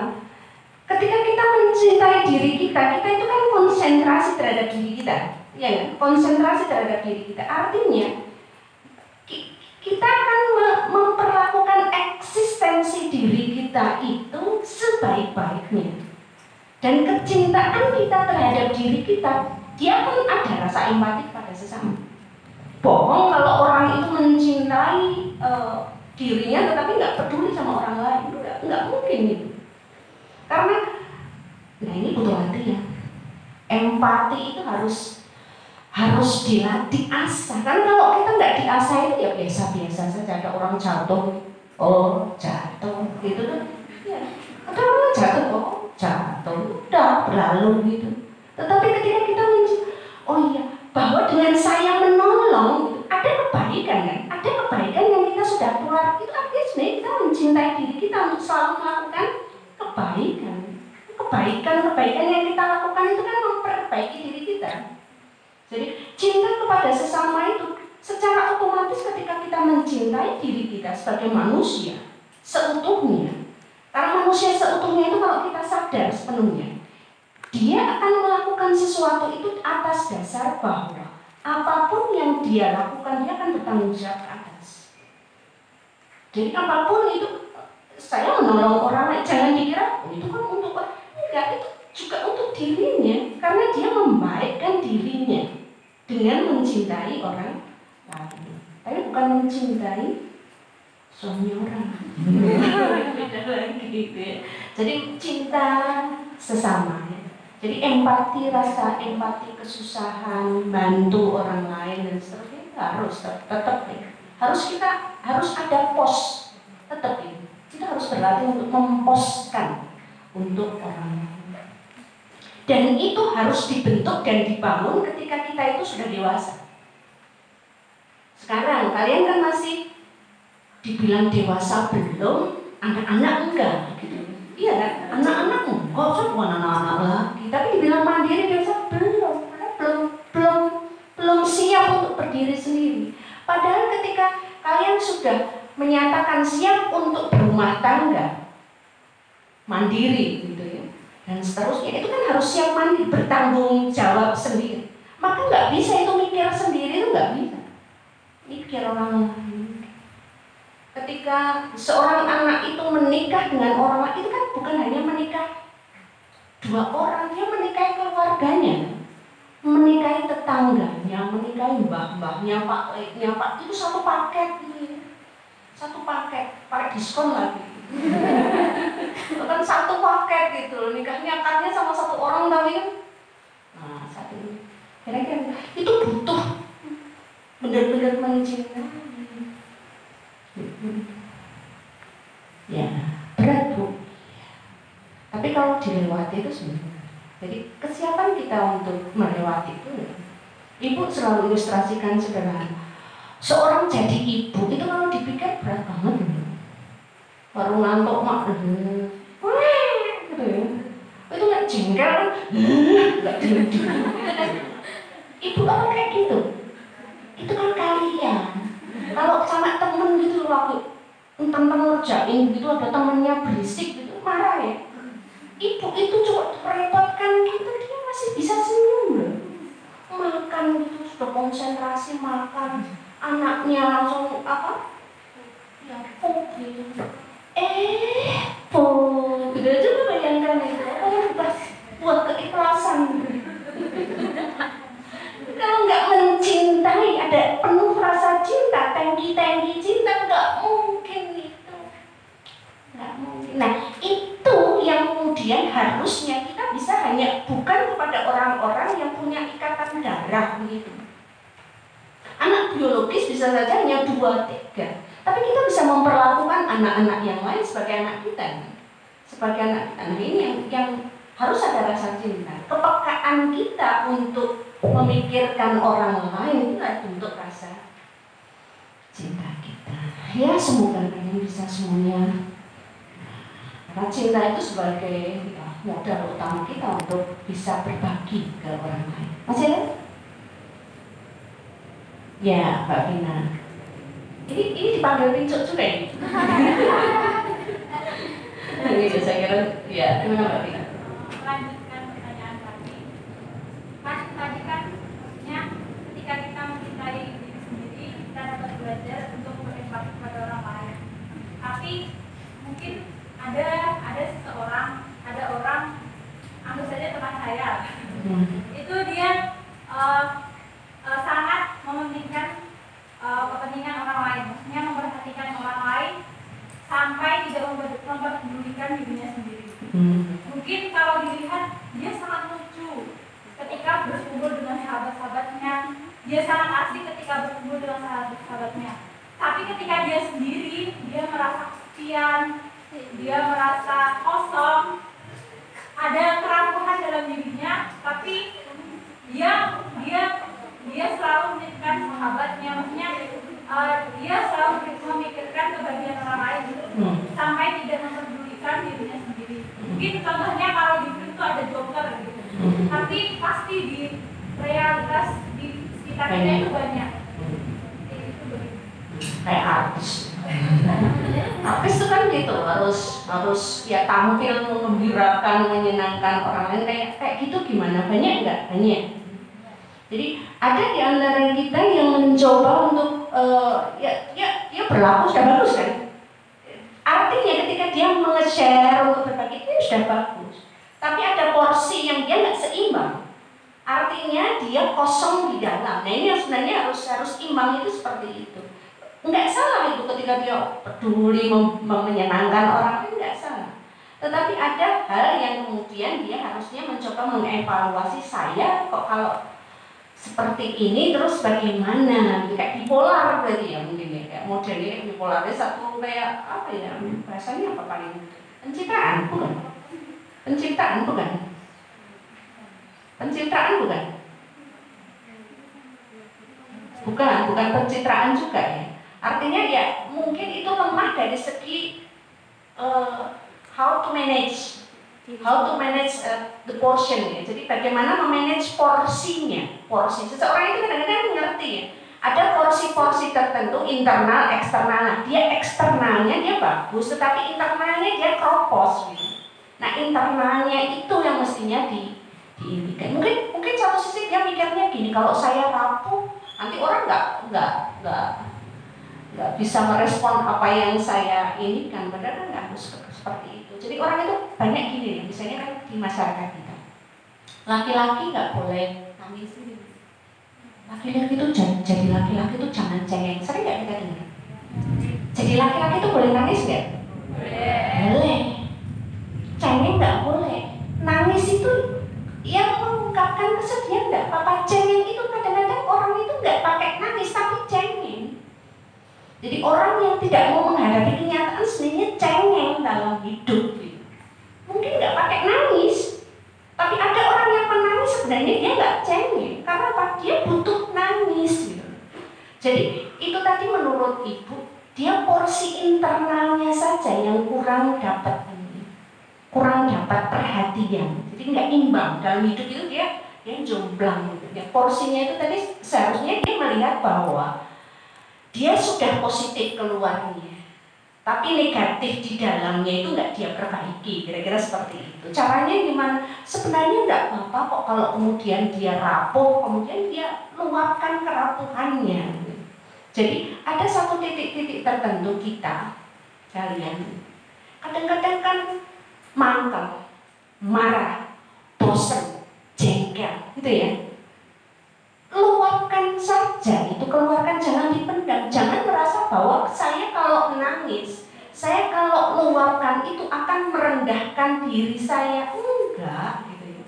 Ketika kita mencintai diri kita, kita itu kan konsentrasi terhadap diri kita, ya kan? Konsentrasi terhadap diri kita. Artinya ki- kita akan me- memperlakukan eksistensi diri kita itu sebaik-baiknya. Dan kecintaan kita terhadap diri kita, dia pun ada rasa empati pada sesama. Bohong kalau orang itu mencintai eh, dirinya tetapi nggak peduli sama orang lain, nggak, nggak mungkin itu. Karena, nah butuh latihan. Empati itu harus harus dilatih asah. Karena kalau kita nggak diasah itu ya biasa-biasa saja. Ada orang jatuh, oh jatuh, gitu kan? Ya. Ada orang jatuh, oh jatuh, udah berlalu gitu. Tetapi ketika kita menci- oh iya, bahwa dengan saya menolong, ada kebaikan kan? Ada kebaikan yang kita sudah keluar. Itu artinya sebenarnya kita mencintai diri kita untuk selalu melakukan kebaikan. Kebaikan-kebaikan yang kita lakukan itu kan memperbaiki diri kita. Jadi cinta kepada sesama itu secara otomatis ketika kita mencintai diri kita sebagai manusia seutuhnya. Karena manusia seutuhnya itu kalau kita sadar sepenuhnya, dia akan melakukan sesuatu itu atas dasar bahwa apa pun yang dia lakukan dia akan bertanggung jawab atas. Jadi apa pun itu saya menolong orang lain jangan dikira oh, itu kan untuk enggak itu juga untuk dirinya karena dia membaikkan dirinya dengan mencintai orang lain. Tapi bukan mencintai suami orang. Beda. Jadi cinta sesama ya. Jadi empati, rasa empati, kesusahan, bantu orang lain dan seterusnya harus tet- tetap ya. Harus kita harus ada pos tetap ya. Kita harus berlatih untuk memposkan untuk orang lain. Dan itu harus dibentuk dan dibangun ketika kita itu sudah dewasa. Sekarang kalian kan masih dibilang dewasa belum, anak-anak enggak gitu. Iya kan? Anak-anak enggak, saya bukan anak-anak lagi. Tapi dibilang mandiri dewasa belum, karena belum belum belum siap untuk berdiri sendiri. Padahal ketika kalian sudah menyatakan siap untuk berumah tangga, mandiri gitu ya, dan seterusnya itu kan harus siap mandiri, bertanggung jawab sendiri. Maka nggak bisa itu mikir sendiri itu nggak bisa. Mikir orang lain. Ketika seorang anak itu menikah dengan orang lain itu kan bukan hanya menikah dua orang, dia menikahi keluarganya, menikahi tetangganya, menikahi mbah-mbahnya, pak leknya, pak itu satu paket. Satu paket, pakai diskon lagi. Kan satu paket gitu loh, nikahnya akarnya sama satu orang tapi kan nah satu ini. kira-kira itu butuh benar-benar mencintai ya berat bu tapi kalau dilewati itu sebenarnya jadi kesiapan kita untuk melewati itu ya. ibu selalu ilustrasikan sederhana seorang jadi ibu itu kalau dipikir berat. Baru ngantuk mak. Gitu ya. Itu nggak jengkel. Nggak jengkel ibu apa kayak gitu? Itu kan kalian. Kalau sama temen gitu aku tentang ngerjain gitu ada temennya berisik gitu marah ya. Ibu itu cuma merepotkan gitu dia masih bisa senyum loh. Makan gitu sudah konsentrasi makan. Anaknya langsung apa? Ya pop gitu eh pop gitu coba bayangkan itu oh pas buat keikhlasan. Kalau nggak mencintai ada penuh rasa cinta tangki tangki cinta nggak mungkin itu. Nggak mungkin. Nah itu yang kemudian harusnya kita bisa hanya bukan kepada orang-orang yang punya ikatan darah begitu anak biologis bisa saja hanya dua tiga tapi kita bisa memperlakukan anak-anak yang lain sebagai anak kita sebagai anak anak ini yang yang harus ada rasa cinta. Kepekaan kita untuk memikirkan orang lain itu bentuk rasa cinta kita. Ya semoga kalian bisa semuanya. Karena cinta itu sebagai ya, modal utama kita untuk bisa berbagi ke orang lain. Masih ada? ya Mbak Vina ini ini dipanggil pincuk juga ya? ini saya kira ya gimana Mbak Vina? melanjutkan pertanyaan tadi kan tadi kan maksudnya ketika kita mencintai diri sendiri kita dapat belajar untuk berempati kepada orang lain tapi mungkin ada ada seseorang ada orang anggap saja teman saya Hmm. itu dia eh, eh, sangat mementingkan eh, kepentingan orang lain maksudnya memperhatikan orang lain sampai tidak memper- memperdulikan dirinya sendiri Hmm. Mungkin kalau dilihat dia sangat lucu ketika berkumpul dengan sahabat-sahabatnya. Dia sangat asik ketika berkumpul dengan sahabat-sahabatnya. Tapi ketika dia sendiri, dia merasa kesepian, dia merasa kosong, ada kerampuhan dalam dirinya, tapi dia dia dia selalu memikirkan sahabatnya, maksudnya eh, dia selalu memikirkan kebahagiaan orang lain. Hmm. sampai tidak memperdulikan dirinya sendiri. Mungkin contohnya kalau di film itu ada joker gitu, Hmm. tapi pasti di realitas di sekitar kita itu banyak. Kayak artis. Artis itu kan gitu harus harus ya tampil mengembirakan menyenangkan orang lain. Kayak kayak gitu gimana? Banyak nggak? Banyak jadi ada di antara kita yang mencoba untuk eh, ya ya ya berlaku sudah bagus kan? Artinya ketika dia menge-share untuk berbagi itu sudah bagus. Tapi ada porsi yang dia nggak seimbang. Artinya dia kosong di dalam. Nah ini yang sebenarnya harus harus imbang itu seperti itu. Nggak salah itu ketika dia peduli mem- menyenangkan orang lain nggak salah. Tetapi ada hal yang kemudian dia harusnya mencoba mengevaluasi saya kok kalau seperti ini terus bagaimana? Kayak bipolar berarti ya mungkin ya. Kayak modelnya bipolarnya satu kayak apa ya bahasanya apa paling? Pencitraan bukan? Pencitraan bukan? Pencitraan bukan? Bukan bukan pencitraan juga ya. Artinya ya mungkin itu lemah dari segi uh, how to manage how to manage uh, the portion ya. Jadi bagaimana memanage porsinya. Porsi. Seseorang itu kadang-kadang ngerti ya. Ada porsi-porsi tertentu internal eksternal. Nah, dia eksternalnya dia bagus tetapi internalnya dia kropos gitu nah internalnya itu yang mestinya di mungkin mungkin satu sisi dia mikirnya gini kalau saya rapuh nanti orang nggak nggak nggak nggak bisa merespon apa yang saya ini kan kan nggak harus seperti itu jadi orang itu banyak gini nih misalnya kan di masyarakat kita. Laki-laki nggak boleh nangis laki-laki itu jadi, jadi laki-laki itu jangan cengeng. Sering nggak kita dengar? Jadi laki-laki itu boleh nangis nggak? Boleh. Cengeng nggak boleh. Nangis itu yang mengungkapkan kesedihan nggak? Apa cengeng itu kadang-kadang orang itu nggak pakai nangis tapi cengeng jadi orang yang tidak mau menghadapi kenyataan sebenarnya cengeng dalam hidup gitu. mungkin nggak pakai nangis tapi ada orang yang menangis sebenarnya dia nggak cengeng karena apa dia butuh nangis gitu. jadi itu tadi menurut ibu dia porsi internalnya saja yang kurang dapat ini, kurang dapat perhatian. Jadi nggak imbang dalam hidup itu dia dia jomblang gitu. Ya, porsinya itu tadi seharusnya dia melihat bahwa dia sudah positif keluarnya, tapi negatif di dalamnya itu nggak dia perbaiki. Kira-kira seperti itu. Caranya gimana? Sebenarnya nggak apa-apa kok kalau kemudian dia rapuh, kemudian dia luapkan kerapuhannya. Jadi ada satu titik-titik tertentu kita, kalian, kadang-kadang kan mangkel, marah, bosan, jengkel, gitu ya. Luapkan saja itu, keluarkan jangan dipendam, jangan merasa bahwa saya kalau menangis, saya kalau luapkan itu akan merendahkan diri saya, enggak, gitu ya.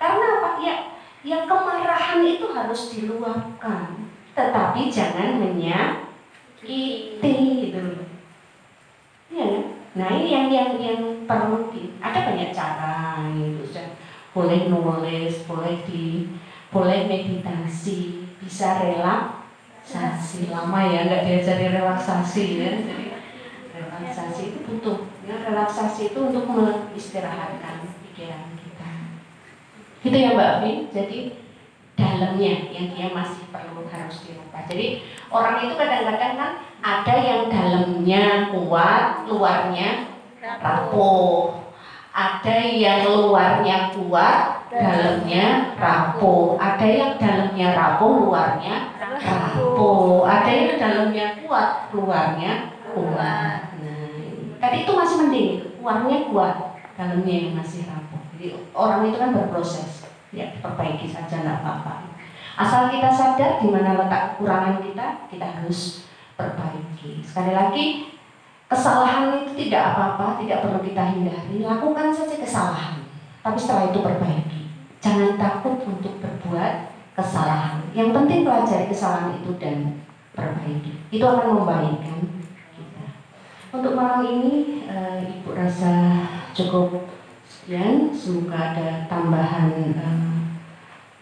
Karena apa? Ya, ya kemarahan itu harus diluapkan tetapi jangan menyakiti gitu. Ya, nah ini yang yang yang perlu ada banyak cara gitu boleh nulis, boleh di boleh meditasi, bisa relaksasi. Lama ya nggak diajari relaksasi ya. Relaksasi itu butuh. Ya relaksasi itu untuk mengistirahatkan pikiran kita. Gitu ya Mbak Vin. Jadi dalamnya yang dia masih perlu harus dirubah. Jadi orang itu kadang-kadang kan ada yang dalamnya kuat, luarnya rapuh. Ada yang luarnya kuat, dalamnya rapuh. Ada yang dalamnya rapuh, luarnya rapuh. Ada yang dalamnya kuat, luarnya kuat. Nah, tadi itu masih mending, luarnya kuat, dalamnya yang masih rapuh. Jadi orang itu kan berproses ya perbaiki saja nggak apa-apa asal kita sadar di mana letak kekurangan kita kita harus perbaiki sekali lagi kesalahan itu tidak apa-apa tidak perlu kita hindari. Lakukan saja kesalahan tapi setelah itu perbaiki. Jangan takut untuk berbuat kesalahan. Yang penting pelajari kesalahan itu dan perbaiki. Itu akan membaikkan kita. Untuk malam ini e, ibu rasa cukup sekian. Semoga ada tambahan um,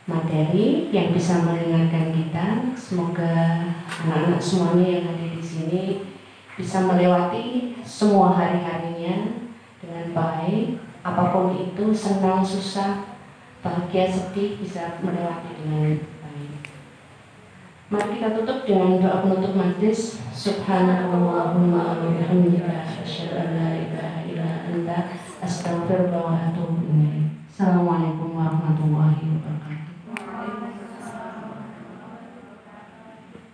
materi yang bisa mendengarkan kita. Semoga anak-anak semuanya yang ada di sini bisa melewati semua hari-harinya dengan baik. Apa pun itu senang susah bahagia sedih bisa melewati dengan baik. Mari kita tutup dengan doa penutup majlis. Subhanallahumma wa bihamdika asyhadu an la ilaha illa anta Astagfirullah wa atubu Assalamualaikum warahmatullahi wabarakatuh.